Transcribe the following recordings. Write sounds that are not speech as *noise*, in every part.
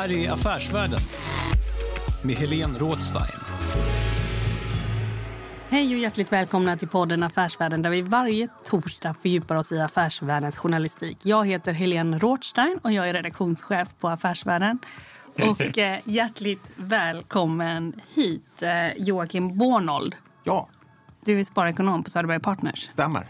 Här är Affärsvärlden med Helene Rådstein. Hej och hjärtligt välkomna till podden Affärsvärlden där vi varje torsdag fördjupar oss i affärsvärldens journalistik. Jag heter Helene Rådstein och jag är redaktionschef på Affärsvärlden. Och *laughs* eh, hjärtligt välkommen hit eh, Joakim Bornold. Ja, Du är sparekonom på Söderberg Partners. stämmer.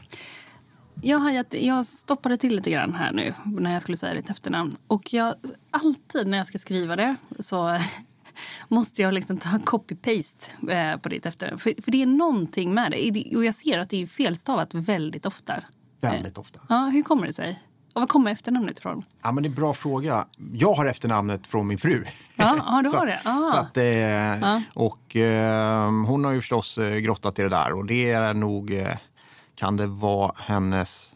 Jag, gett, jag stoppade till lite grann här nu när jag skulle säga ditt efternamn. Och jag, alltid när jag ska skriva det så *laughs* måste jag liksom ta copy-paste eh, på ditt efternamn. För, för det är någonting med det. Och jag ser att det är felstavat väldigt ofta. Väldigt ofta. Ja, hur kommer det sig? Och var kommer efternamnet ifrån? Ja, men det är en bra fråga. Jag har efternamnet från min fru. Ja, ja du *laughs* Så- har det. Ah. Så att, eh, Och eh, hon har ju förstås eh, grottat i det där och det är nog, eh, kan det vara hennes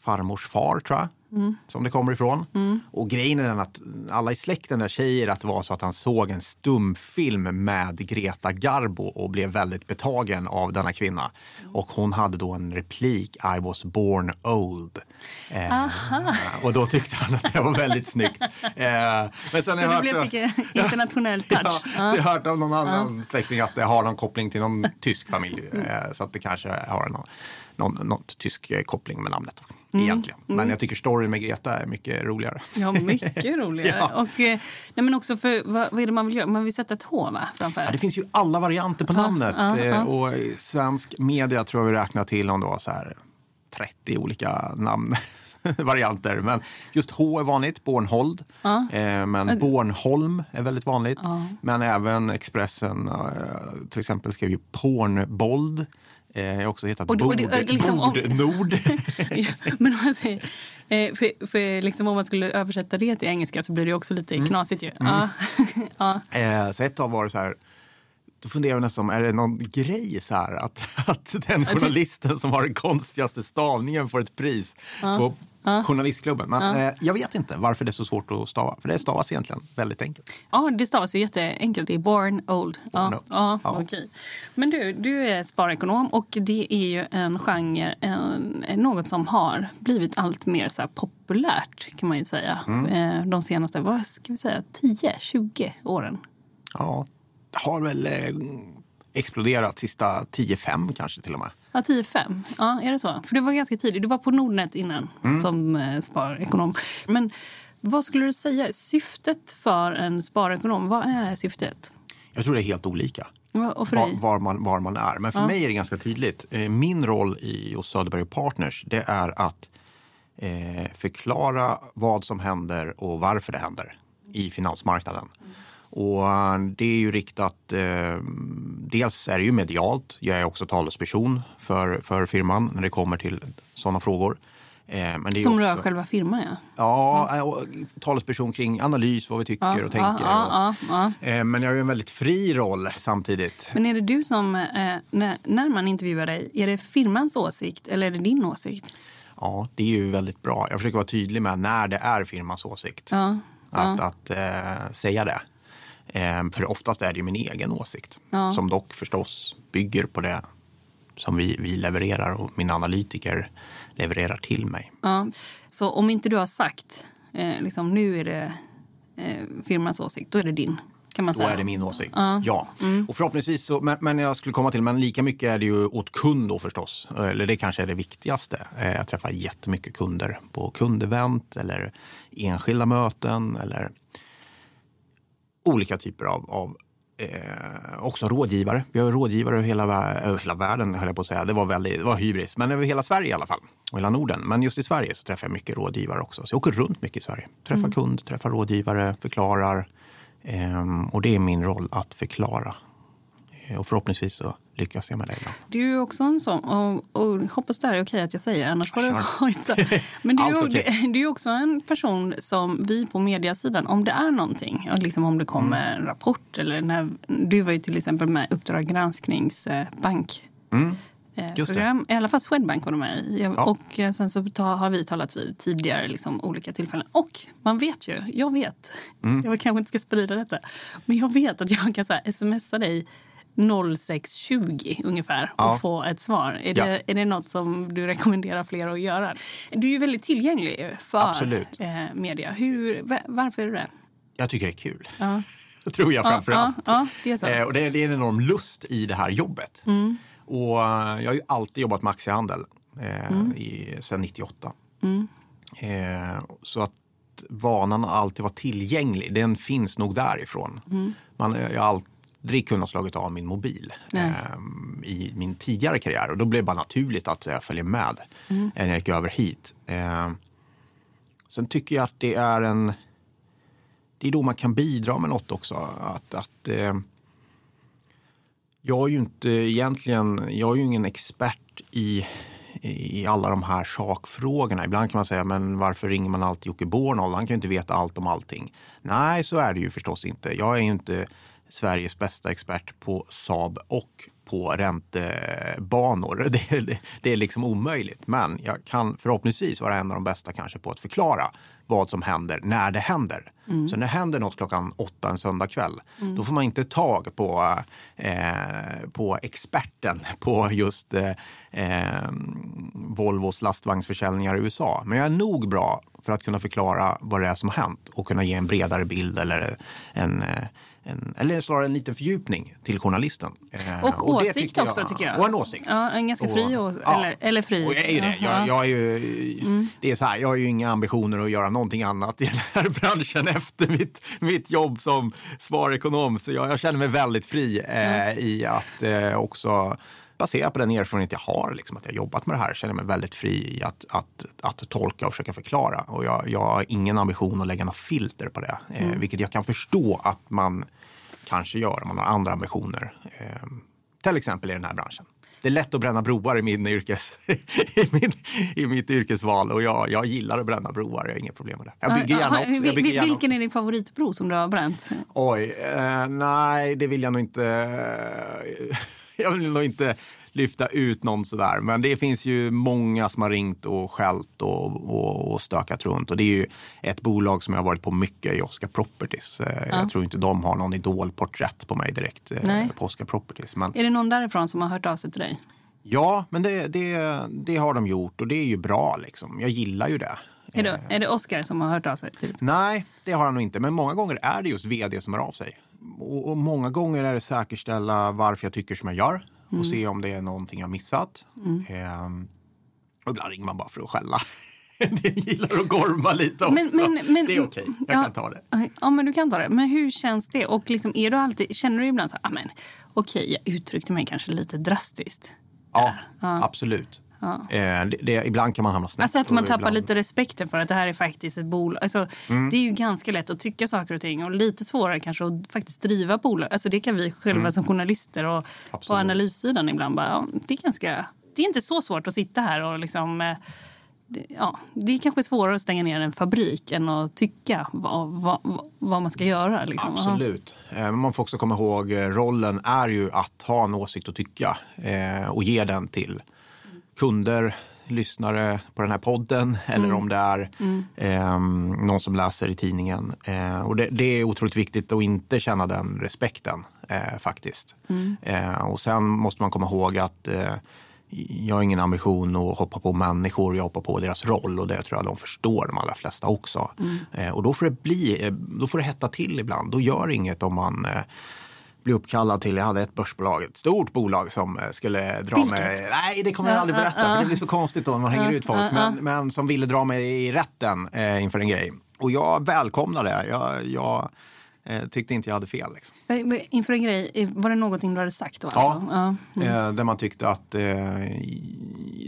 farmors far tror jag. Mm. Som det kommer ifrån. Och grejen är den att alla i släkten där säger att det var så att han såg en stumfilm med Greta Garbo och blev väldigt betagen av denna kvinna. Och hon hade då en replik, I was born old. Eh, och då tyckte han att det var väldigt snyggt. *laughs* Eh, men sen Så jag det hört- blev fick *laughs* internationell Ja, touch. så jag har hört av någon annan släkting att det har någon koppling till någon tysk familj. Eh, Så att det kanske har någon, någon, någon tysk eh, koppling med namnet. Egentligen. Men jag tycker storyn med Greta är mycket roligare. Ja, mycket *laughs* roligare. Ja. Och, eh, nej, men också för, vad, vad är det man vill göra? Man vill sätta ett H va? framför. Ja, det finns ju alla varianter på namnet. ja, Eh, ja. Och i svensk media tror jag vi räknar till om det var så här 30 olika namnvarianter. *laughs* Men just H är vanligt, Bornhold. Eh, Men Bornholm är väldigt vanligt. Men även Expressen eh, till exempel skrev ju Pornbold. Eh, Jag har också hetat Och och Bord, liksom om- Bordnord. *laughs* Ja, men om man säger, eh, för, för liksom om man skulle översätta det till engelska så blir det också lite Mm. knasigt ju. Ja. *laughs* ja. Eh, så ett tag var det så här, då funderar jag nästan, är det någon grej så här att, *laughs* att den journalisten som har den konstigaste stavningen får ett pris på Journalistklubben. Men eh, jag vet inte varför det är så svårt att stava, för det stavas egentligen väldigt enkelt. ja, det stavas ju jätteenkelt. Det är born old. Born ja. Ja, Ja. Okej. Men du, du är sparekonom och det är ju en genre, en, något som har blivit allt mer så populärt kan man ju säga. Mm. Eh, De senaste, vad ska vi säga, 10-20 åren. Ja, det har väl eh, exploderat sista 10-5 kanske till och med. Ja, 10-5. Ja, är det så? För du var ganska tidig. Du var på Nordnet innan Mm. som eh, sparekonom. Men vad skulle du säga syftet för en sparekonom? Vad är syftet? Jag tror det är helt olika. Ja, Och för var, dig? var, man, var man är. Men för mig är det ganska tydligt. Eh, Min roll i, hos Söderberg Partners det är att eh, förklara vad som händer och varför det händer i finansmarknaden. Och eh, det är ju riktat, eh, dels är det ju medialt, jag är också talesperson för, för firman när det kommer till sådana frågor. Eh, men det är Som också, rör själva firman, ja. Ja, eh, och talesperson kring analys, vad vi tycker och tänker. ja, ja, och, eh, Men jag har ju en väldigt fri roll samtidigt. Men är det du som, eh, när, när man intervjuar dig, är det firmans åsikt eller är det din åsikt? Ja, det är ju väldigt bra. Jag försöker vara tydlig med när det är firmans åsikt. Ja, Att, att säga det. Eh, för oftast är det ju min egen åsikt. Som dock förstås bygger på det som vi, vi levererar och mina analytiker levererar till mig. ja. Så om inte du har sagt, eh, liksom, nu är det eh, firmans åsikt, då är det din. kan man Då säga. är det min åsikt. Ja. Och förhoppningsvis så, men, men jag skulle komma till, men lika mycket är det ju åt kund då förstås. Eller det kanske är det viktigaste. Eh, Jag träffar jättemycket kunder på kundevent eller enskilda möten eller olika typer av, av eh, också rådgivare. Vi har rådgivare över hela, över hela världen, höll jag på att säga. Det var, väldigt, det var hybris, men över hela Sverige i alla fall. Och hela Norden. Men just i Sverige så träffar jag mycket rådgivare också. Så jag åker runt mycket i Sverige. Träffar kund, träffar rådgivare, förklarar. Ehm, och det är min roll att förklara. Eh, Och förhoppningsvis så lyckas jag med det ibland. Du är också en sån, och, och hoppas det här är okej att jag säger, annars får det vara inte. *laughs* Men du, är okej. du är också en person som vi på mediasidan, om det är någonting, och liksom om det kommer Mm. en rapport eller när, du var ju till exempel med Uppdrag granskningsbank. Mm. eh, Just det. program. I alla fall Swedbank var de med i. Ja. Och eh, sen så har vi talat vid tidigare liksom, olika tillfällen. Och man vet ju, jag vet, Mm. jag kanske inte ska sprida detta, men jag vet att jag kan så här, smsa dig 06.20 ungefär och Ja. få ett svar. Är, Ja. det, är det något som du rekommenderar fler att göra? Du är ju väldigt tillgänglig för Absolut. eh, media. Hur, va- varför är du det? Jag tycker det är kul. Ja. *laughs* Tror jag framför allt. det är så. Eh, och det, är- det är en enorm lust i det här jobbet. Och eh, jag har ju alltid jobbat med aktiehandel eh, i, sedan 98. Eh, så att vanan att alltid vara tillgänglig, den finns nog därifrån. Man, jag har aldrig kunnat slagit av min mobil eh, i min tidigare karriär. Och då blev det bara naturligt att jag följer med eh, när jag gick över hit. Eh, sen tycker jag att det är en det är då man kan bidra med något också. Att, att, eh, jag är ju inte egentligen, jag är ju ingen expert i, i alla de här sakfrågorna. Ibland kan man säga, men varför ringer man alltid Jocke Bornold? Han kan ju inte veta allt om allting. Nej, så är det ju förstås inte. Jag är ju inte Sveriges bästa expert på Saab och på räntebanor. *laughs* Det, det, det är liksom omöjligt. Men jag kan förhoppningsvis vara en av de bästa kanske på att förklara vad som händer när det händer. Så när det händer något klockan åtta en söndagkväll, då får man inte tag på, eh, på experten *laughs* på just eh, eh, Volvos lastvagnsförsäljningar i USA. Men jag är nog bra för att kunna förklara vad det är som har hänt och kunna ge en bredare bild eller en eh, en, eller snarare en liten fördjupning till journalisten. Eh, Och, det åsikt också tycker jag. Och en åsikt. Ja, en ganska fri Och- åsikt. ja. Eller, eller fri. Och jag är ju det. Ja. Jag, jag, är ju, det är så här, jag har ju inga ambitioner att göra någonting annat i den här *laughs* branschen efter mitt, mitt jobb som sparekonom. Så jag, jag känner mig väldigt fri eh, i att eh, också baserat på den erfarenhet jag har, liksom, att jag har jobbat med det här, känner jag mig väldigt fri i att, att, att tolka och försöka förklara. Och jag, jag har ingen ambition att lägga något filter på det, eh, vilket jag kan förstå att man kanske gör om man har andra ambitioner. Eh, till exempel i den här branschen. Det är lätt att bränna broar i, min yrkes, *laughs* i, min, i mitt yrkesval och jag, jag gillar att bränna broar. Jag har inga problem med det. Jag bygger gärna också. Bygger gärna Vilken också. är din favoritbro som du har bränt? Oj, eh, nej det vill jag nog inte. *laughs* jag vill nog inte lyfta ut någon sådär. Men det finns ju många som har ringt och skällt och, och, och stökat runt. Och det är ju ett bolag som jag har varit på mycket i Oscar Properties. Eh, Jag tror inte de har någon idolporträtt på mig direkt eh, Nej. på Oscar Properties. Men Är det någon därifrån som har hört av sig till dig? ja, men det, det, det har de gjort och det är ju bra liksom. Jag gillar ju det. Är det, är det Oscar som har hört av sig till? Nej, det har han nog inte. Men många gånger är det just vd som hör av sig. Och, och många gånger är det säkerställa varför jag tycker som jag gör och se om det är någonting jag missat. Ehm, och ibland ringer man bara för att skälla. *laughs* det gillar att gorma lite också. det är okej, jag ja, kan ta det. Ja, men du kan ta det. Men hur känns det? Och liksom, är du alltid, känner du ibland så här, ah, men, okej, jag uttryckte mig kanske lite drastiskt. Ja, Ja. absolut. Eh, det, det, ibland kan man hamna snett. Alltså att man tappar ibland- lite respekten för att det här är faktiskt ett bolag. Alltså, Mm. Det är ju ganska lätt att tycka saker och ting och lite svårare kanske att faktiskt driva bolag. Alltså det kan vi själva som journalister och på Mm. Absolut. analyssidan ibland bara, ja, det är ganska, det är inte så svårt att sitta här och liksom eh, ja, det är kanske svårare att stänga ner en fabrik än att tycka vad, vad, vad- man ska göra. Liksom. Absolut. Eh, Men man får också komma ihåg, rollen är ju att ha en åsikt och tycka och ge den till kunder, lyssnare på den här podden eller om det är eh, någon som läser i tidningen. Eh, och det, det är otroligt viktigt att inte känna den respekten eh, faktiskt. Eh, och sen måste man komma ihåg att eh, jag har ingen ambition att hoppa på människor, jag hoppar på deras roll och det tror jag de förstår, de allra flesta också. Mm. Eh, och då får det bli, då får det hetta till ibland. Då gör inget om man blir uppkallad till, jag hade ett börsbolag, ett stort bolag som eh, skulle dra Vilket? mig, nej det kommer jag aldrig berätta för det blir så konstigt då när man hänger ut folk, men, men som ville dra mig i rätten eh, inför en grej. Och jag välkomnar det. Jag, jag eh, tyckte inte jag hade fel. Liksom. Inför en grej, eh, var det någonting du hade sagt då? Ja, Alltså? ja. eh, där man tyckte att eh,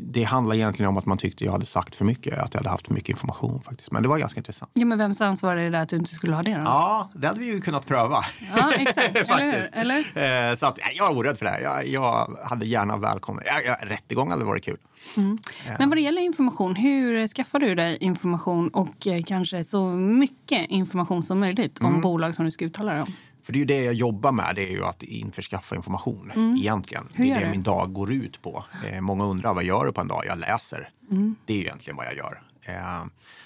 det handlar egentligen om att man tyckte jag hade sagt för mycket, att jag hade haft för mycket information faktiskt. Men det var ganska intressant. ja, men vems ansvar är det där att du inte skulle ha det då? Ja, det hade vi ju kunnat pröva. Ja, exakt. *laughs* Eller. Eller? Så att, jag är orädd för det. här. Jag, jag hade gärna välkomnat. Rättegång hade varit kul. Men vad det gäller information, hur skaffar du dig information och kanske så mycket information som möjligt om Mm. bolag som du ska uttala om? För det är ju det jag jobbar med, det är ju att införskaffa information egentligen. Mm. Hur det är det du? min dag går ut på. Eh, många undrar vad gör du på en dag? Jag läser. Mm. Det är ju egentligen vad jag gör. Eh,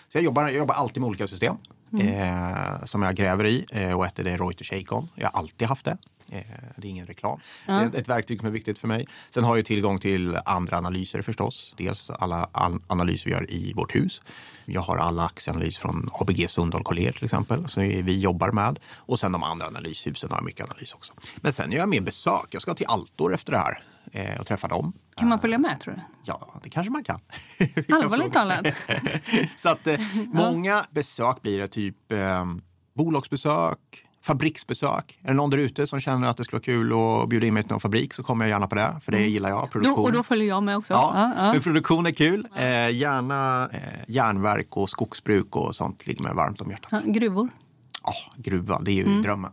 så jag jobbar, jag jobbar alltid med olika system Mm. eh, som jag gräver i. Eh, och ett är det Reuters Acon. Jag har alltid haft det. Eh, det är ingen reklam. Det är ett- verktyg som är viktigt för mig. Sen har jag tillgång till andra analyser förstås. Dels alla all analyser vi gör i vårt hus. Jag har alla aktieanalyser från ABG Sundal Collier till exempel, som vi jobbar med. Och sen de andra analyshusen har jag mycket analys också. Men sen gör jag mer besök. Jag ska till Altor efter det här eh, och träffa dem. Kan man följa med tror du? Ja, det kanske man kan. *laughs* Allvarligt talat. *laughs* Så att eh, många besök blir det typ eh, bolagsbesök, fabriksbesök. Är det någon där ute som känner att det skulle vara kul att bjuda in mig till någon fabrik så kommer jag gärna på det, för det gillar jag. Då, Produktion. och då följer jag med också? Ja, Ja, ja. för produktion är kul. Eh, gärna eh, järnverk och skogsbruk och sånt ligger mig varmt om hjärtat. Ja, gruvor? Ja, gruva, det är ju Mm. drömmen.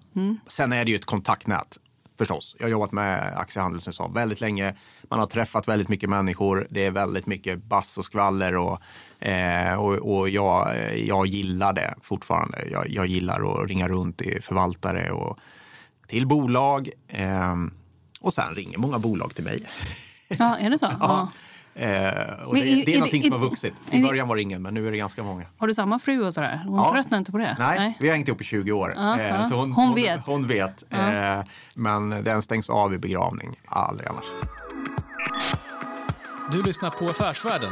Sen är det ju ett kontaktnät förstås. Jag har jobbat med aktiehandel som jag sa, väldigt länge. Man har träffat väldigt mycket människor. Det är väldigt mycket bass och skvaller och, eh, och, och jag, jag gillar det fortfarande. Jag, jag gillar att ringa runt till förvaltare och till bolag. Eh, och sen ringer många bolag till mig. Ja, är det så? *laughs* Ja. Eh, och Men det, är- det är, är någonting det- som har vuxit. I början var det ingen, men nu är det ganska många. Har du samma fru och sådär? Hon Ja. tröttnar inte på det? Nej, vi har hängt ihop i 20 år. Ja, Eh, ja. Så hon, Hon vet. Hon vet. Eh, Men den stängs av i begravning. Aldrig annars. Du lyssnar på Affärsvärlden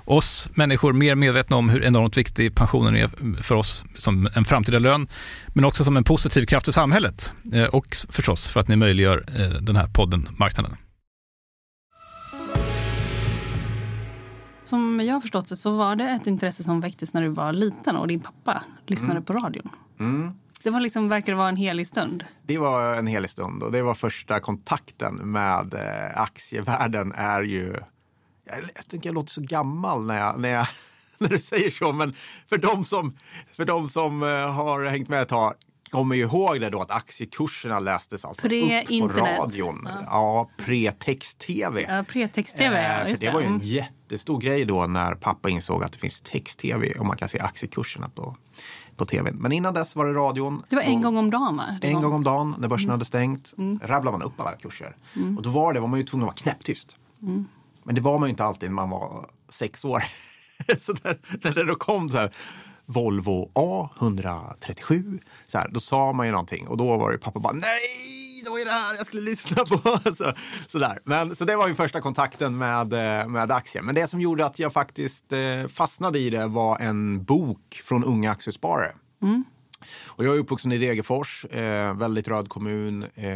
oss människor mer medvetna om hur enormt viktig pensionen är för oss som en framtida lön, men också som en positiv kraft i samhället eh, och förstås för att ni möjliggör eh, den här podden Marknaden. Som jag har förstått det så var det ett intresse som väcktes när du var liten och din pappa lyssnade på radion. Mm. Det var liksom, verkar vara en helig stund. Det var en helig stund och det var första kontakten med eh, aktievärlden är ju... Jag, jag tycker jag låter så gammal när, jag, när, jag, *laughs* när du säger så, men för de som, för de som eh, har hängt med ett tag kommer ju ihåg det då att aktiekurserna lästes alltså upp på radion. Ja, ja pre-text-tv. Ja, pre-text-tv, eh, för det var ju en mm. jättestor grej då när pappa insåg att det finns text-tv och man kan se aktiekurserna på, på tv. Men innan dess var det radion. Det var en gång om dagen va? En var... gång om dagen när börsen mm. hade stängt. Mm. rabblade man upp alla kurser. Mm. Och då var det, var man ju tvungen att vara knäpptyst. Mm. Men det var man ju inte alltid när man var sex år. *laughs* så när, när det då kom så här Volvo A137. Så här, då sa man ju någonting och då var det pappa bara nej, det var ju det här jag skulle lyssna på. *laughs* så, så, där. Men, så det var ju första kontakten med, eh, med aktier. Men det som gjorde att jag faktiskt eh, fastnade i det var en bok från Unga Aktiesparare. Mm. Och jag är uppvuxen i Degerfors, eh, väldigt röd kommun. Eh,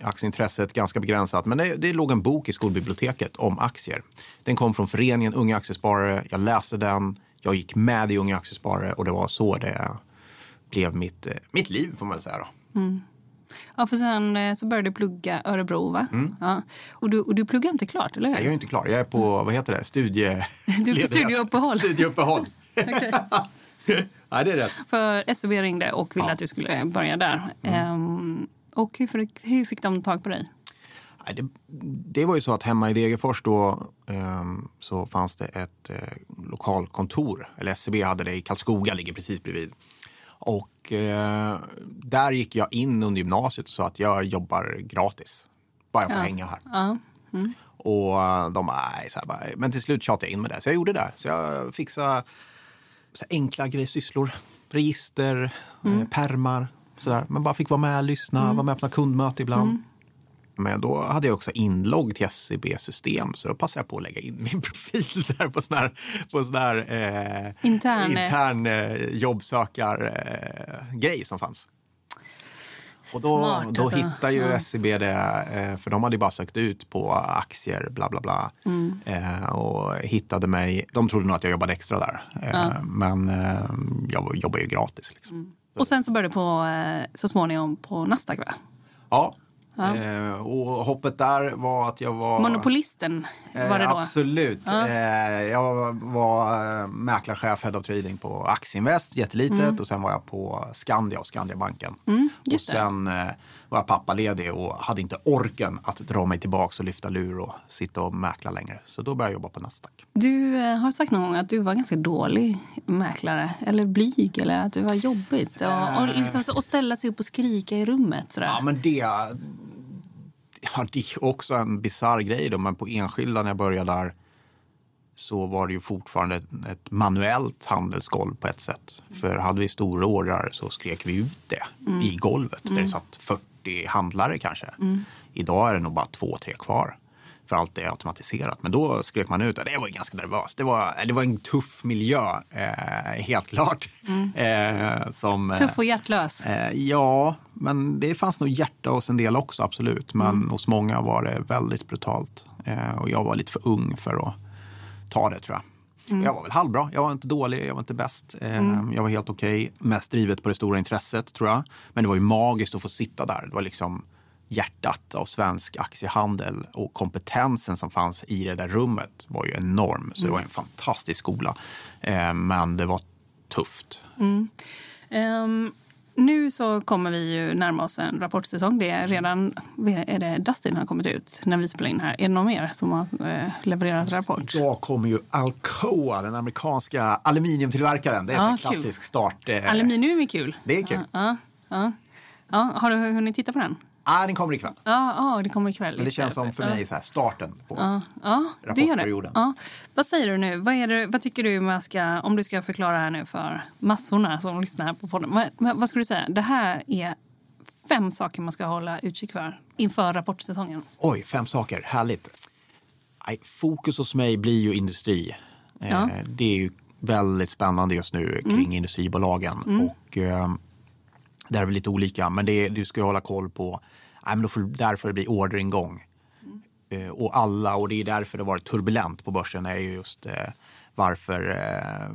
aktieintresset ganska begränsat. Men det, det låg en bok i skolbiblioteket om aktier. Den kom från föreningen Unga Aktiesparare. Jag läste den jag gick med i Unga Aktiesparare och det var så det blev mitt, eh, mitt liv får man väl säga. Då. Mm. Ja, för sen eh, så började du plugga Örebro va? Mm. Ja. Och, du, och du pluggar inte klart, eller hur? Nej, jag är inte klar. Jag är på, vad heter det, studie... *laughs* Du är på studieuppehåll? Studieuppehåll. *laughs* *laughs* Nej, det är rätt. För SEB ringde och ville ja. att du skulle börja där. Mm. Um, och hur, hur fick de tag på dig? Det, det, var ju så att hemma i Degerfors då um, så fanns det ett uh, lokalkontor. Eller SCB hade det i Karlskoga, ligger precis bredvid. Och uh, där gick jag in under gymnasiet och sa att jag jobbar gratis. Bara jag får ja. hänga här. Ja. Mm. Och uh, de nej, så bara, men till slut tjatade jag in med det. Så jag gjorde det. Så jag fixade enkla grejer, sysslor. Register, mm. permar. Sådär. Man bara fick vara med, lyssna, mm. vara med på kundmöte ibland. Mm. Men då hade jag också inlogg till SCB-system så då passade jag på att lägga in min *laughs* profil där på sån här, på sån här eh, intern, intern eh, jobbsökargrej eh, som fanns. Och då, Smart, då alltså. hittade ju ja. SCB det, eh, för de hade bara sökt ut på aktier, bla bla bla. Mm. Eh, och hittade mig. De trodde nog att jag jobbade extra där. Eh, ja. Men jag jobbar ju gratis. Liksom. Mm. Och sen så började du på, så småningom på Nasdaq va? Ja, Ja. Och hoppet där var att jag var... Monopolisten var det då? Eh, absolut. Ja. Eh, jag var eh, mäklarchef, head of trading på Aktieinvest, jättelitet. Mm. Och sen var jag på Skandia och Skandiabanken. Mm, och sen eh, var jag pappaledig och hade inte orken att dra mig tillbaka och lyfta lur och sitta och mäkla längre. Så då började jag jobba på Nasdaq. Du eh, har sagt någon gång att du var ganska dålig mäklare. Eller blyg, eller att det var jobbigt. Och, och, liksom, och ställa sig upp och skrika i rummet. Sådär. Ja, men det *laughs* ja, det är också en bizarr grej då, men på enskilda när jag började där så var det ju fortfarande ett, ett manuellt handelsgolv på ett sätt. För hade vi stora ordrar så skrek vi ut det mm. i golvet mm. där det satt 40 handlare kanske. Mm. Idag är det nog bara två, tre kvar för allt är automatiserat. Men då skrek man ut det. Det var ganska nervöst. Det var, det var en tuff miljö, eh, helt klart. Mm. Eh, som, tuff och hjärtlös? Eh, ja, men det fanns nog hjärta hos en del också, absolut. Men mm. hos många var det väldigt brutalt. Eh, och jag var lite för ung för att ta det, tror jag. Mm. Jag var väl halvbra. Jag var inte dålig, jag var inte bäst. Eh, mm. Jag var helt okej. Okay. Mest drivet på det stora intresset, tror jag. Men det var ju magiskt att få sitta där. Det var liksom hjärtat av svensk aktiehandel och kompetensen som fanns i det där rummet var ju enorm. Så det var en fantastisk skola. Eh, men det var tufft. Mm. Um, nu så kommer vi ju närma oss en rapportsäsong. Det är redan är det Dustin har kommit ut när vi spelar in här. Är det någon mer som har eh, levererat rapport? Idag kommer ju Alcoa, den amerikanska aluminiumtillverkaren. Det är ja, en klassisk start. Eh, Aluminium är kul. Det är kul. Ja, ja, ja. Har du hunnit titta på den? Ah, den kommer ikväll. Ja, ah, det kommer ikväll. Men det känns som för mig så här, starten på ah, ah, rapportperioden. Det det. Ah. Vad säger du nu? Vad, är det, vad tycker du man ska, om du ska förklara här nu för massorna som lyssnar på podden. Vad, vad skulle du säga? Det här är fem saker man ska hålla utkik för inför rapportsäsongen. Oj, fem saker. Härligt. Fokus hos mig blir ju industri. Eh, ja. Det är ju väldigt spännande just nu kring mm. industribolagen. Mm. Och, eh, där är vi lite olika, men det, du ska hålla koll på Nej, men då får, därför det blir orderingång. Mm. Eh, och alla, och det är därför det har varit turbulent på börsen, är just eh, varför eh,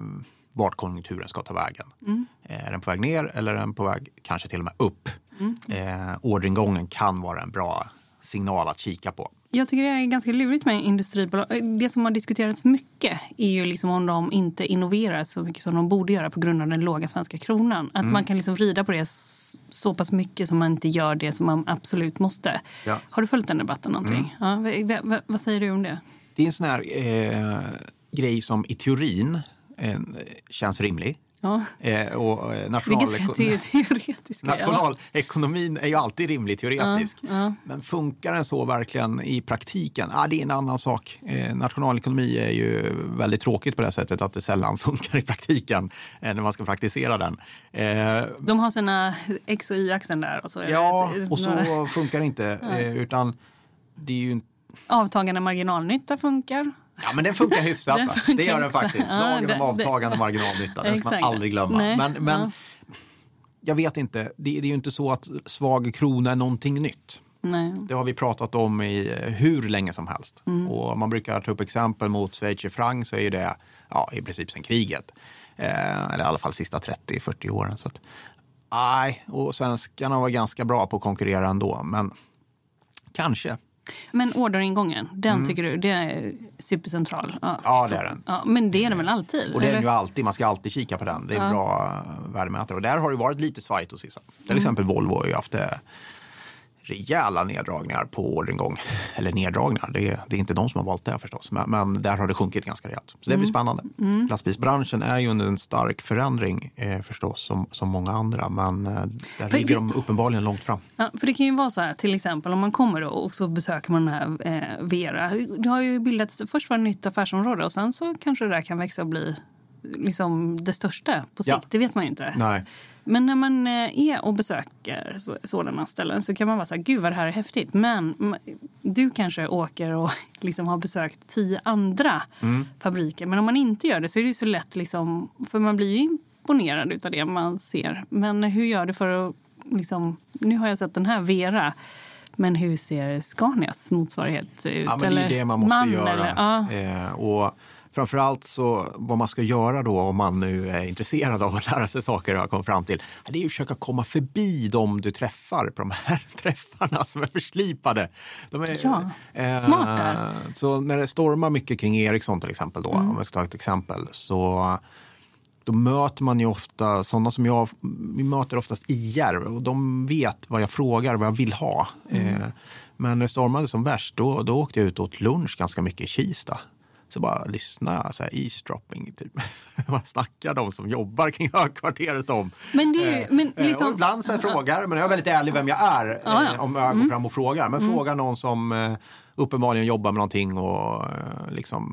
vart konjunkturen ska ta vägen. Mm. Är den på väg ner eller är den på väg kanske till och med upp? Mm. Eh, orderingången kan vara en bra signal att kika på. Jag tycker det är ganska lurigt med industribolag. Det som har diskuterats mycket är ju liksom om de inte innoverar så mycket som de borde göra på grund av den låga svenska kronan. Att man kan liksom rida på det så pass mycket som man inte gör det som man absolut måste. Ja. Har du följt den debatten någonting? Ja, vad, vad, vad säger du om det? Det är en sån här eh, grej som i teorin eh, känns rimlig. Ja. Eh, och eh, Det är national ganska te- teoretiska. Nationalekonomin är ju alltid rimlig teoretisk. Ja, ja. Men funkar den så verkligen i praktiken? Ah, det är en annan sak. Eh, nationalekonomi är ju väldigt tråkigt på det sättet att det sällan *laughs* funkar i praktiken eh, när man ska praktisera den. Eh, De har sina X och Y-axeln där. Och så ja, det ett- och några- så funkar det inte. *laughs* Utan det är ju Avtagande marginalnytta funkar. Ja, men den funkar hyfsat. Den funkar det gör den faktiskt. Ja, Lagen det- om avtagande marginalnytta, den ska man aldrig glömma. Nej, Men, men ja. jag vet inte, det, det är ju inte så att svag krona är någonting nytt. Nej. Det har vi pratat om i eh, hur länge som helst. Mm. Och man brukar ta upp exempel mot schweizerfranc så är ju det ja, i princip sen kriget. Eh, eller i alla fall sista 30-40 åren. Så att, nej, och svenskarna var ganska bra på att konkurrera ändå. Men kanske. Men orderingången, den tycker du det är supercentral? Ja, Mm. Ja, det är den. Ja, men det är den väl alltid? Och det är den ju alltid, man ska alltid kika på den. Det är en bra värdemätare. Och där har det varit lite svajigt hos vissa. Till Mm. exempel Volvo har ju haft eh, rejäla neddragningar på orderingång. *laughs* Eller neddragningar, det är, det är inte de som har valt det förstås. Men, men där har det sjunkit ganska rejält. Så det Mm. blir spännande. Lastbilsbranschen är ju under en stark förändring eh, förstås, som, som många andra. Men eh, där För ligger de uppenbarligen långt fram. Ja, för det kan ju vara så här, till exempel om man kommer och så besöker man den här eh, Vera. Det har ju bildats, först var det ett nytt affärsområde och sen så kanske det där kan växa och bli liksom det största på sikt. Ja. Det vet man ju inte. Nej. Men när man eh, är och besöker så- sådana ställen så kan man vara så här, gud vad det här är häftigt. Men du kanske åker och *laughs* liksom har besökt tio andra Mm. fabriker. Men om man inte gör det så är det ju så lätt, liksom, för man blir ju imponerad av det man ser. Men hur gör du för att, liksom, nu har jag sett den här Vera. Men hur ser Scanias motsvarighet ut? Ja, men det är det man måste göra. Eller, ja. eh, och framförallt så vad man ska göra då om man nu är intresserad av att lära sig saker och har kommit fram till. Det är att försöka komma förbi dem du träffar på de här *laughs* träffarna som är förslipade. De är, Ja, eh, smart där. Så när det stormar mycket kring Ericsson till exempel då, Mm. om jag ska ta ett exempel, så då möter man ju ofta sådana som jag, vi möter oftast IR och de vet vad jag frågar, vad jag vill ha. Eh, men när det stormade som värst, då, då åkte jag ut och åt lunch ganska mycket i Kista. Så bara lyssnade jag, så här, eavesdropping, typ. *laughs* Vad snackar de som jobbar kring högkvarteret om? Men det ju- men Eh, liksom- och ibland så här frågar, men jag är väldigt ärlig vem jag är Ja, ja. Mm. eh, om jag går fram och frågar. Men fråga någon som eh, uppenbarligen jobbar med någonting och eh, liksom,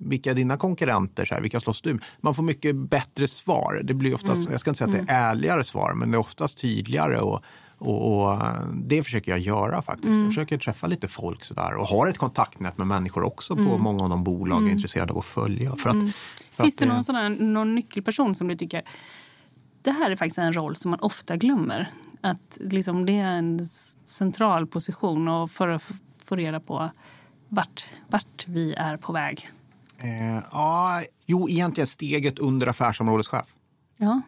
vilka är dina konkurrenter? Så här, vilka slåss du med? Man får mycket bättre svar. Det blir oftast, Mm. jag ska inte säga att det är ärligare svar, men det är oftast tydligare. Och, och, och eh, det försöker jag göra faktiskt. Mm. Jag försöker träffa lite folk sådär och har ett kontaktnät med människor också på Mm. många av de bolag jag är intresserad av att följa. För att, för Finns att, det någon, sån här, någon nyckelperson som du tycker det här är faktiskt en roll som man ofta glömmer? Att liksom det är en central position och för att få reda på vart, vart vi är på väg. Eh, ja, jo, egentligen steget under affärsområdeschef. Ja.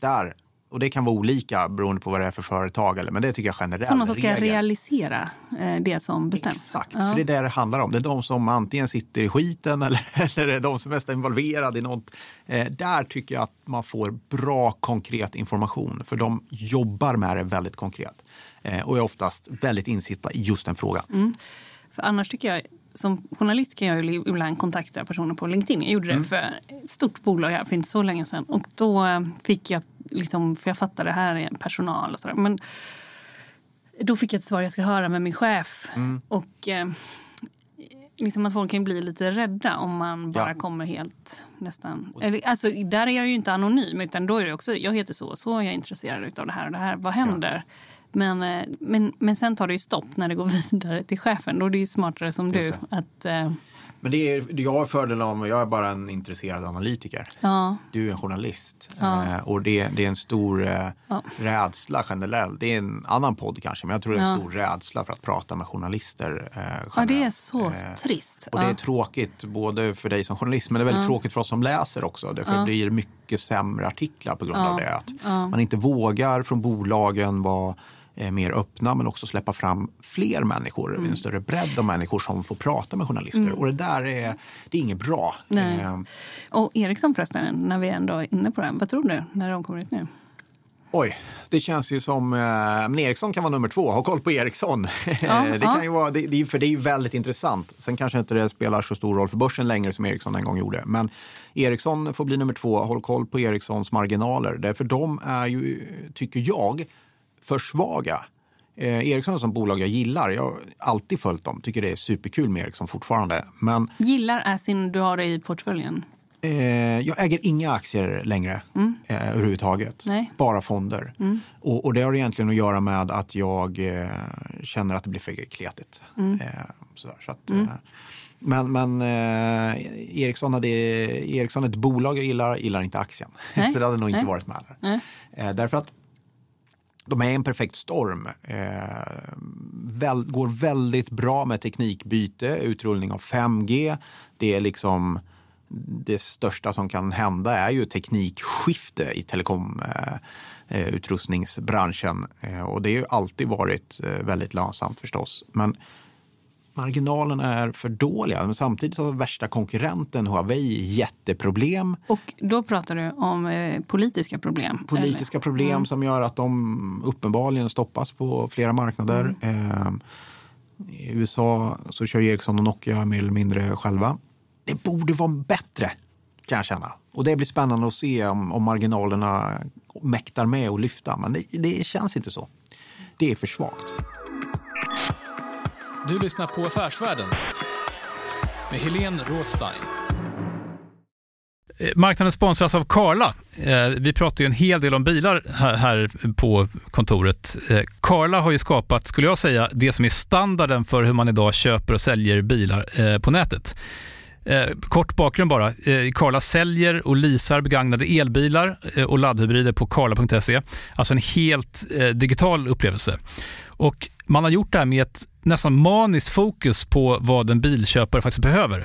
Där. Och det kan vara olika beroende på vad det är för företag. Eller, men det tycker jag generellt. Sådana som ska realisera eh, det som bestäms. Exakt, Ja. för det är det det handlar om. Det är de som antingen sitter i skiten *laughs* eller, eller de som är mest involverade i något. Eh, där tycker jag att man får bra konkret information. För de jobbar med det väldigt konkret. Eh, och är oftast väldigt insitta i just den frågan. Mm. För annars tycker jag, som journalist kan jag ju ibland kontakta personer på LinkedIn. Jag gjorde det Mm. för ett stort bolag här för inte så länge sedan. Och då eh, fick jag, liksom, för jag fattade det här är personal och sådär. Men då fick jag ett svar jag ska höra med min chef. Mm. Och eh, liksom att folk kan bli lite rädda om man bara Ja. kommer helt nästan... Eller, alltså, där är jag ju inte anonym utan då är det också, jag heter så och så, jag är intresserad av det här och det här. Vad händer? Men, eh, men, men sen tar det ju stopp när det går *laughs* vidare till chefen. Då är det ju smartare som du att... Eh, Men det är, jag har fördelen av, jag är bara en intresserad analytiker. Ja. Du är en journalist. Ja. Eh, och det, det är en stor eh, Ja. rädsla generellt. Det är en annan podd kanske, men jag tror det är en Ja. stor rädsla för att prata med journalister. Eh, ja, det är så Eh, trist. och det är ja. tråkigt både för dig som journalist men det är väldigt tråkigt för oss som läser också. Därför det blir mycket sämre artiklar på grund av det. Att Man inte vågar från bolagen vara mer öppna men också släppa fram fler människor, Mm. en större bredd av människor som får prata med journalister. Och det där är, det är inget bra. Nej. Eh, Och Ericsson förresten, när vi ändå är inne på det. Vad tror du när de kommer ut nu? Oj, det känns ju som... Eh, men Ericsson kan vara nummer två. Ha koll på Ericsson. *laughs* Ja, det ja. kan ju vara, det, det, för det är ju väldigt intressant. Sen kanske inte det spelar så stor roll för börsen längre som Ericsson en gång gjorde. Men Ericsson får bli nummer två. Håll koll på Ericssons marginaler. Därför de är ju, tycker jag, för svaga. Eh, Ericsson som bolag jag gillar. Jag har alltid följt dem. Tycker det är superkul med Ericsson fortfarande. Men Gillar är sin du har det i portföljen. Eh, jag äger inga aktier längre eh, överhuvudtaget. Nej. Bara fonder. Och, och det har egentligen att göra med att jag eh, känner att det blir för kletigt. Eh, sådär, så att, eh, men men eh, Ericsson, hade, Ericsson är ett bolag jag gillar, gillar inte aktien. *laughs* Nej. så det hade nog inte Nej. varit med där. Därför att de är en perfekt storm. Eh, väl, går väldigt bra med teknikbyte, utrullning av 5G. Det är liksom det största som kan hända är ju teknikskifte i telekomutrustningsbranschen. Eh, eh, eh, och det har ju alltid varit eh, väldigt lönsamt förstås. Men marginalerna är för dåliga. Men samtidigt har värsta konkurrenten Huawei jätteproblem. Och då pratar du om eh, politiska problem? Politiska problem som gör att de uppenbarligen stoppas på flera marknader. Eh, I USA så kör Ericsson och Nokia mer eller mindre själva. Det borde vara bättre kan jag känna. Och det blir spännande att se om, om marginalerna mäktar med att lyfta. Men det, det känns inte så. Det är för svagt. Du lyssnar på Affärsvärlden med Helene Rådstein. Eh, marknaden sponsras av Karla. Eh, vi pratar ju en hel del om bilar här- på kontoret. Eh, Karla har ju skapat, skulle jag säga, det som är standarden för hur man idag köper och säljer bilar på nätet. Eh, kort bakgrund bara. Eh, Karla säljer och leasar begagnade elbilar eh, och laddhybrider på karla.se. Alltså en helt eh, digital upplevelse. Och man har gjort det här med ett nästan maniskt fokus på vad en bilköpare faktiskt behöver.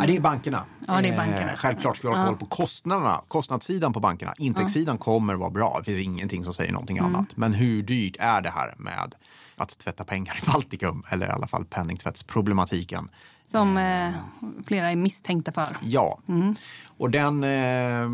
Ja, det är bankerna. Ja, det är bankerna. Eh, självklart ska vi hålla koll på kostnaderna, kostnadssidan på bankerna. Intäktssidan kommer vara bra. Det finns ingenting som säger någonting Mm. annat. Men hur dyrt är det här med att tvätta pengar i Baltikum? Eller i alla fall penningtvättsproblematiken. Som eh, flera är misstänkta för. Ja, och den eh,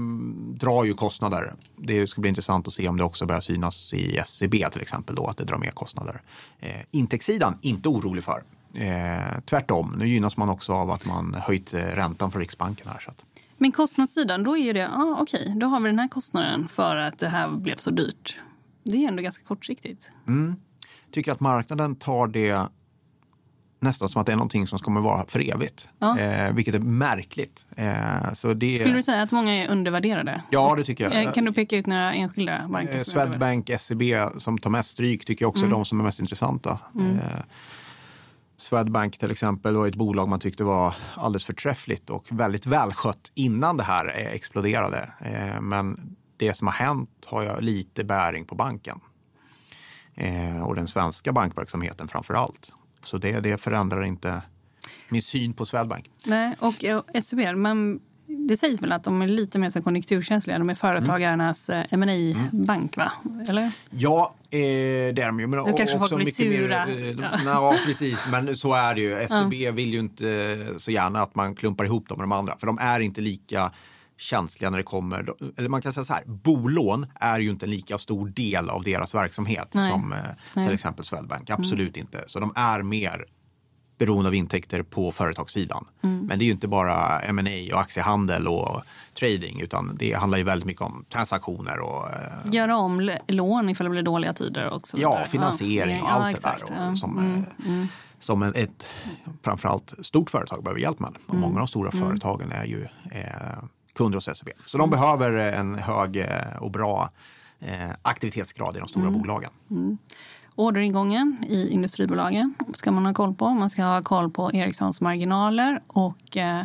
drar ju kostnader. Det ska bli intressant att se om det också börjar synas i SCB till exempel då, att det drar mer kostnader. Eh, intäktssidan, inte orolig för. Eh, tvärtom, nu gynnas man också av att man höjt eh, räntan från Riksbanken här. Så att, Men kostnadssidan, då är det, ah, okej, då har vi den här kostnaden för att det här blev så dyrt. Det är ändå ganska kortsiktigt. tycker att marknaden tar det nästan som att det är någonting som kommer vara för evigt. Ja. Eh, vilket är märkligt. Eh, så det, Skulle du säga att många är undervärderade? Ja, det tycker jag. Eh, Kan du peka ut några enskilda banker? Eh? Swedbank, SEB som tar mest stryk tycker jag också Mm. är de som är mest intressanta. Eh, Swedbank till exempel var ett bolag man tyckte var alldeles förträffligt och väldigt välskött innan det här eh, exploderade. Eh, men det som har hänt har ju lite bäring på banken. Eh, och den svenska bankverksamheten framför allt. Så det, det förändrar inte min syn på Swedbank. Nej, och SEB, man det sägs väl att de är lite mer så konjunkturkänsliga. De är företagarnas mm. ma bank va? Eller? Ja, eh, det är de ju. Men Då kanske folk blir sura. Mer, eh, ja. *laughs* ja. precis. Men så är det ju. SEB ja. vill ju inte så gärna att man klumpar ihop dem med de andra. För de är inte lika känsliga när det kommer, eller man kan säga så här, bolån är ju inte en lika stor del av deras verksamhet Nej. som eh, till exempel Swedbank. Absolut mm. inte. Så de är mer beroende av intäkter på företagssidan. Mm. Men det är ju inte bara M&A och aktiehandel och trading utan det handlar ju väldigt mycket om transaktioner och... Eh, Göra om lån ifall det blir dåliga tider också. Ja, finansiering och allt ja, det där. Och, som, mm. Eh, mm. som ett framförallt stort företag behöver hjälp med. Och många av de stora mm. företagen är ju eh, kunder hos SEB. Så de behöver en hög eh, och bra eh, aktivitetsgrad i de stora mm. bolagen. Orderingången i industribolagen ska man ha koll på. Man ska ha koll på Ericssons marginaler och eh,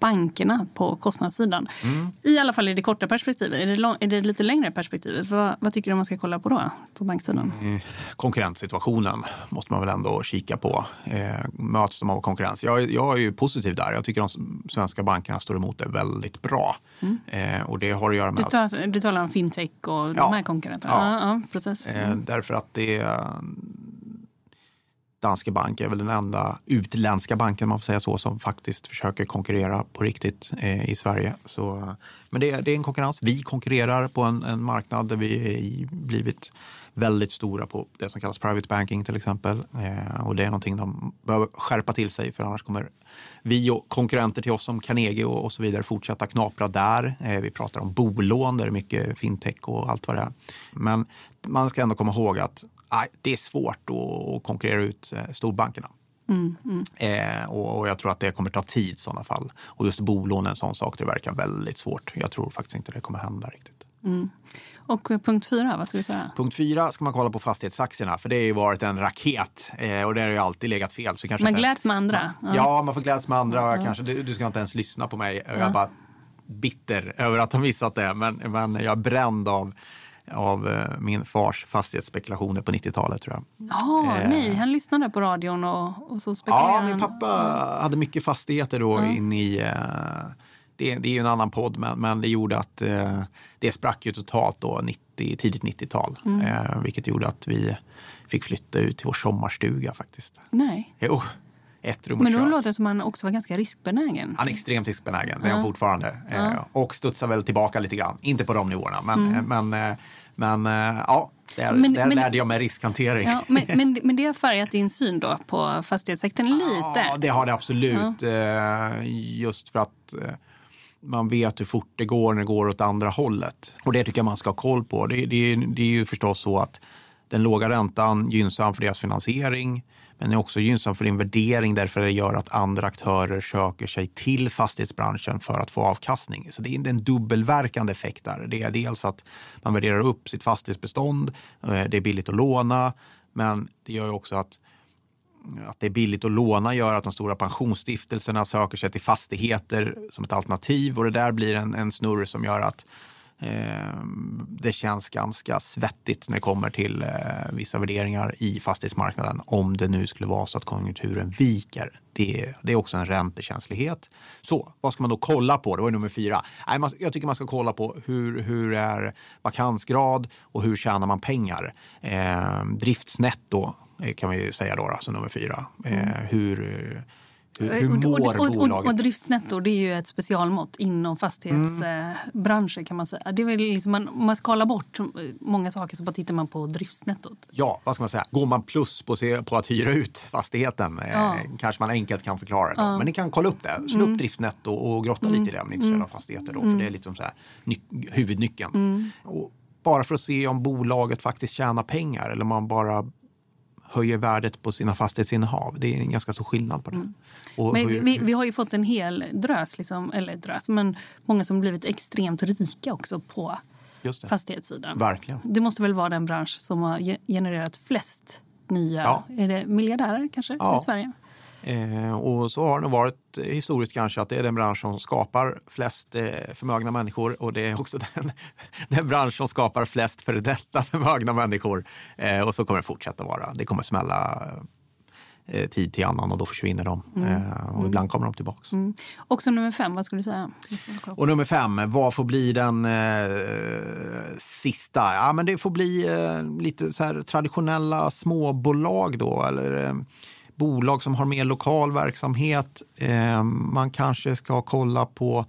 bankerna på kostnadssidan. Mm. I alla fall i det korta perspektivet. Är det, lång, är det lite längre perspektivet? Vad, vad, tycker du man ska kolla på då? På banksidan? Mm. Konkurrenssituationen måste man väl ändå kika på. Eh, möts de av konkurrens? Jag, jag är ju positiv där. Jag tycker de svenska bankerna står emot det väldigt bra. Mm. Eh, och det har att göra med... Du, tar, du talar om fintech och ja. de här konkurrenterna? Ja, ja, ja precis. Eh, därför att det Danske Bank är väl den enda utländska banken, man får säga så, som faktiskt försöker konkurrera på riktigt eh, i Sverige. Så, eh, men det är, det är en konkurrens. Vi konkurrerar på en, en marknad där vi blivit väldigt stora på det som kallas private banking till exempel. Eh, och det är någonting de behöver skärpa till sig för annars kommer vi och konkurrenter till oss som Carnegie och, och så vidare fortsätta knapra där. Eh, vi pratar om bolån, där det är mycket fintech och allt vad det är. Men man ska ändå komma ihåg att det är svårt att konkurrera ut eh, storbankerna. Mm, mm. Eh, och, och, jag tror att det kommer ta tid i sådana fall. Och just bolån är en sån sak, det verkar väldigt svårt. Jag tror faktiskt inte det kommer hända riktigt. Mm. Och punkt fyra, vad ska vi säga? Punkt fyra ska man kolla på fastighetsaktierna, för det har ju varit en raket eh, och det har ju alltid legat fel. Så kanske man gläds med andra? Ja. ja, man får gläds med andra. Ja. Kanske, du, du, ska inte ens lyssna på mig. Jag är bara bitter över att ha missat det, men, men jag är bränd av av eh, min fars fastighetsspekulationer på 90-talet. tror jag. Ja, eh, nej, han lyssnade på radion och, och så spekulerade Ja, min pappa han. hade mycket fastigheter då ja. in i... Eh, det, det är ju en annan podd, men, men det gjorde att eh, det sprack ju totalt då 90, tidigt 90-tal. Mm. Eh, vilket gjorde att vi fick flytta ut till vår sommarstuga faktiskt. Nej. Jo. Ett rum Men då låter det som att han också var ganska riskbenägen. Han är extremt riskbenägen, det är han fortfarande. Eh, och studsar väl tillbaka lite grann. Inte på de nivåerna, men, mm. men, men ja, där, men, där men, lärde jag mig riskhantering. Ja, men, *laughs* men, men det har färgat din syn då på fastighetssektorn lite? Ja, det har det absolut. Ja. Just för att man vet hur fort det går när det går åt andra hållet. Och det tycker jag man ska ha koll på. Det, det, det är ju förstås så att den låga räntan gynnsam för deras finansiering men är också gynnsam för din värdering därför det gör att andra aktörer söker sig till fastighetsbranschen för att få avkastning. Så det är en dubbelverkande effekt där. Det är dels att man värderar upp sitt fastighetsbestånd, eh, det är billigt att låna, men det gör ju också att att det är billigt att låna gör att de stora pensionsstiftelserna söker sig till fastigheter som ett alternativ och det där blir en, en snurr som gör att det känns ganska svettigt när det kommer till eh, vissa värderingar i fastighetsmarknaden om det nu skulle vara så att konjunkturen viker. Det, det är också en räntekänslighet. Så vad ska man då kolla på? Det var nummer fyra. Nej, man, jag tycker man ska kolla på hur, hur är vakansgrad och hur tjänar man pengar? Eh, driftsnetto Eh, kan vi säga då, alltså nummer fyra. Eh, mm. Hur, hur, hur mår och, och, bolaget? Och, och driftsnetto det är ju ett specialmått inom fastighetsbranschen. Mm. kan man säga. Det är väl liksom man, man skalar bort många saker så bara tittar man på driftsnettot. Ja, vad ska man säga? Går man plus på, på att hyra ut fastigheten eh, ja. eh, kanske man enkelt kan förklara det. Ja. Men ni kan kolla upp det. Slå mm. upp driftsnetto och grotta mm. lite i det om ni är intresserade av fastigheter. Då, för mm. det är liksom så här, huvudnyckeln. Mm. Och bara för att se om bolaget faktiskt tjänar pengar eller om man bara höjer värdet på sina fastighetsinnehav. Det är en ganska stor skillnad på det. Mm. men hur, vi, vi, har ju fått en hel drös, liksom, eller drös, men många som blivit extremt rika också på fastighetssidan. Verkligen. Det måste väl vara den bransch som har genererat flest nya, ja. är det miljardärer kanske ja. i Sverige? Eh, och så har det varit historiskt kanske att det är den bransch som skapar flest eh, förmögna människor och det är också *laughs* den, den bransch som skapar flest före detta förmögna människor. Eh, och så kommer det fortsätta vara. Det kommer smälla eh, tid till annan och då försvinner de. Eh, och ibland kommer de tillbaks. Mm. Också nummer fem, vad skulle du säga? Och nummer fem, vad får bli den eh, sista? Ja, men det får bli eh, lite så här traditionella småbolag då, eller eh, bolag som har mer lokal verksamhet. Eh, man kanske ska kolla på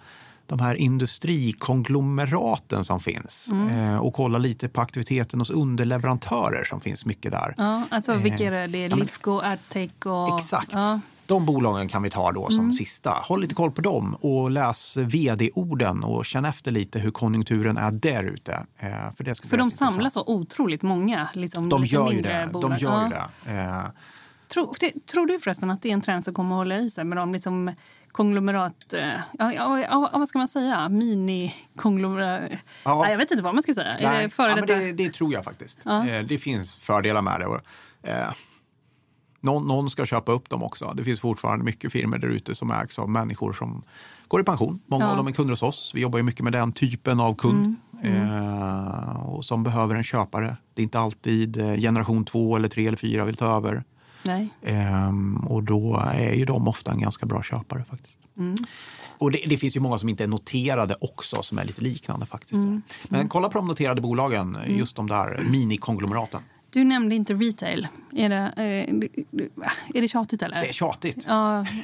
de här industrikonglomeraten som finns eh, och kolla lite på aktiviteten hos underleverantörer som finns mycket där. Ja, alltså vilka är det? Det är Lifco, Adtech och... Exakt. Ja. De bolagen kan vi ta då som sista. Håll lite koll på dem och läs vd-orden och känn efter lite hur konjunkturen är där ute. Eh, För, det För de samlar så otroligt många liksom, De lite gör ju mindre det. De gör ju Ja. det. Tror, tror du förresten att det är en trend som kommer att hålla i sig med de liksom konglomerat... eh, Ja, ja, ja, vad ska man säga? Mini-konglomerat... Ja. Ja. jag vet inte vad man ska säga. Nej, det ja, men det, det tror jag faktiskt. Ja. Eh, Det finns fördelar med det. Och, eh, någon, någon ska köpa upp dem också. Det finns fortfarande mycket firmor där ute som ägs av människor som går i pension. Många Ja. Mm. av dem är kunder hos oss. Vi jobbar ju mycket med den typen av kund. Eh, och som behöver en köpare. Det är inte alltid generation två eller tre eller fyra vill ta över. Ehm, och då är ju de ofta en ganska bra köpare faktiskt. Och det, det finns ju många som inte är noterade också som är lite liknande faktiskt. Men kolla på de noterade bolagen, just de där minikonglomeraten. Du nämnde inte retail. Är det, eh, är det tjatigt eller? Det är tjatigt. Ja, *laughs*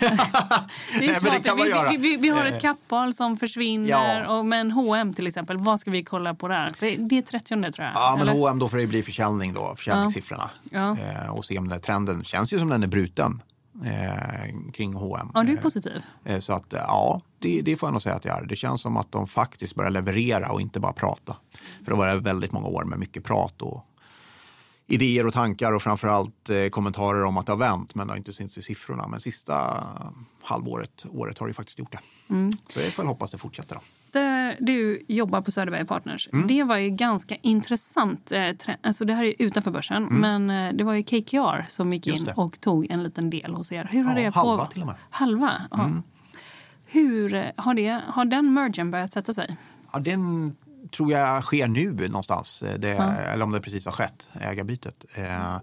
det är tjatigt. man vi, göra. vi, vi, vi har Eh. ett kappal som försvinner. Ja. Och, men H&M till exempel, vad ska vi kolla på där? Det är 30 tror jag. Ja, men eller? H&M då får det bli försäljning då, försäljningssiffrorna. Ja. Eh, och se om den trenden känns ju som den är bruten eh, kring H&M. Ja, du är Eh, positiv. eh, så att eh, ja, det, det får jag nog säga att jag är. Det känns som att de faktiskt börjar leverera och inte bara prata. För det var väldigt många år med mycket prat och idéer och tankar och framförallt eh, kommentarer om att det har vänt men det har inte synts i siffrorna. Men sista halvåret, året har det ju faktiskt gjort det. Mm. Så jag får hoppas det fortsätter då. Där du jobbar på Söderberg Partners. Mm. Det var ju ganska intressant. Eh, alltså det här är utanför börsen. Men eh, det var ju KKR som gick Mm. In och tog en liten del hos er. Hur har Ja, det på... halva till och med. Mm. Halva? Ja. Hur eh, har, det, har den mergen börjat sätta sig? Ja, den tror jag sker nu någonstans, eh, det, eller om det precis har skett, ägarbytet. Eh,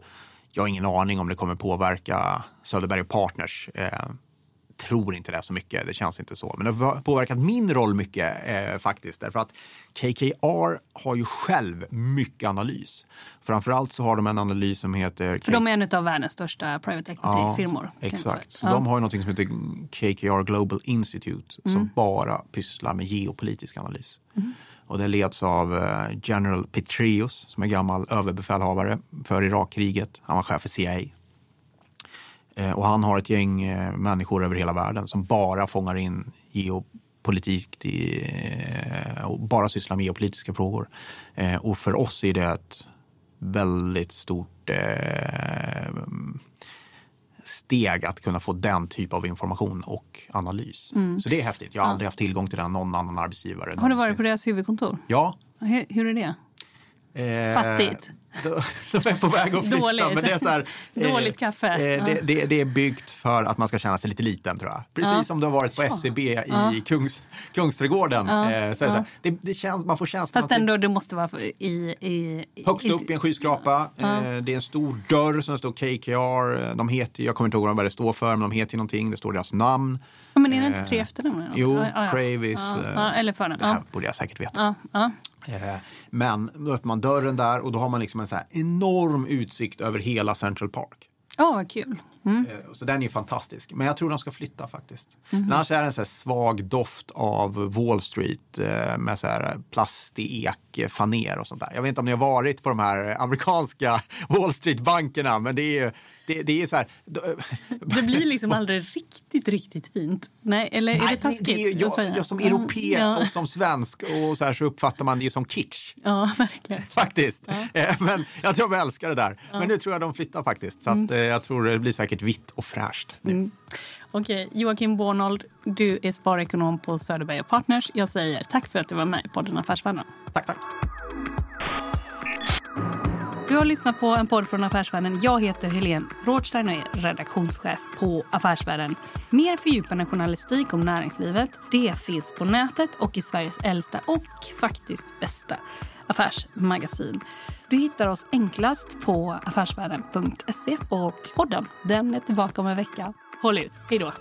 jag har ingen aning om det kommer påverka Söderberg Partners. Eh, tror inte det så mycket, det känns inte så. Men det har påverkat min roll mycket faktiskt. Därför att KKR har ju själv mycket analys. Framförallt så har de en analys som heter... För de är en av världens största private equity-firmor. säga. Exakt. Så Ja. de har ju något som heter KKR Global Institute som bara pysslar med geopolitisk analys. Och det leds av eh, General Petraeus som är gammal överbefälhavare för Irakkriget. Han var chef för CIA. Eh, och han har ett gäng eh, människor över hela världen som bara fångar in geopolitik och bara sysslar med geopolitiska frågor. Och för oss är det ett väldigt stort eh, steg att kunna få den typ av information och analys. Så det är häftigt. Jag har aldrig haft tillgång till den någon annan arbetsgivare. Har du varit på deras huvudkontor? Ja. Hur, hur är det? Eh, Fattigt. De, är på väg att flytta. Dåligt. Men det är så här, *laughs* Dåligt kaffe. Eh, det, det, det är byggt för att man ska känna sig lite liten tror jag. Precis Ja. som du har varit på SCB i Kungs, Kungsträdgården. Ja. Eh, så det, så det, det känns, man får känslan Fast att ändå, det måste vara i... i Högst upp i en skyskrapa. Eh, det är en stor dörr som det står KKR. De heter, jag kommer inte ihåg vad det står för, men de heter ju någonting. Det står deras namn. Ja, men är det inte Eh, tre efternamn? Jo, Ja, ja, ja. Kravis. Ja, eh, ja, eller förnamn. Det här Ja. borde jag säkert veta. Eh, Men då öppnar man dörren där och då har man liksom en så enorm utsikt över hela Central Park. Åh, vad kul. Mm. Eh, Så den är ju fantastisk. Men jag tror de ska flytta faktiskt. Men Annars är det en så svag doft av Wall Street eh, med så här plastek, eh, faner och sånt där. Jag vet inte om ni har varit på de här amerikanska *laughs* Wall Street-bankerna, men det är ju det, det är så här. *laughs* Det blir liksom *laughs* aldrig riktigt, riktigt fint. Nej, eller är Nej, det taskigt det säga? jag, jag som europé Ja, och som svensk och så här så uppfattar man det ju som kitsch. ja verkligen. Faktiskt. Eh, Men jag tror de älskar det där. Men nu tror jag de flyttar faktiskt. Så att, Mm. jag tror det blir säkert vitt och fräscht. nu. Okej, Joakim Bornold, du är sparekonom på Söderberg Partners. Jag säger tack för att du var med i podden Affärsvärlden. Tack, tack. Du har lyssnat på en podd från Affärsvärlden. Jag heter Helene Rådstein och är redaktionschef på Affärsvärlden. Mer fördjupande journalistik om näringslivet det finns på nätet och i Sveriges äldsta och faktiskt bästa affärsmagasin. Du hittar oss enklast på affärsvärlden.se och podden den är tillbaka om en vecka. Håll ut, hej då!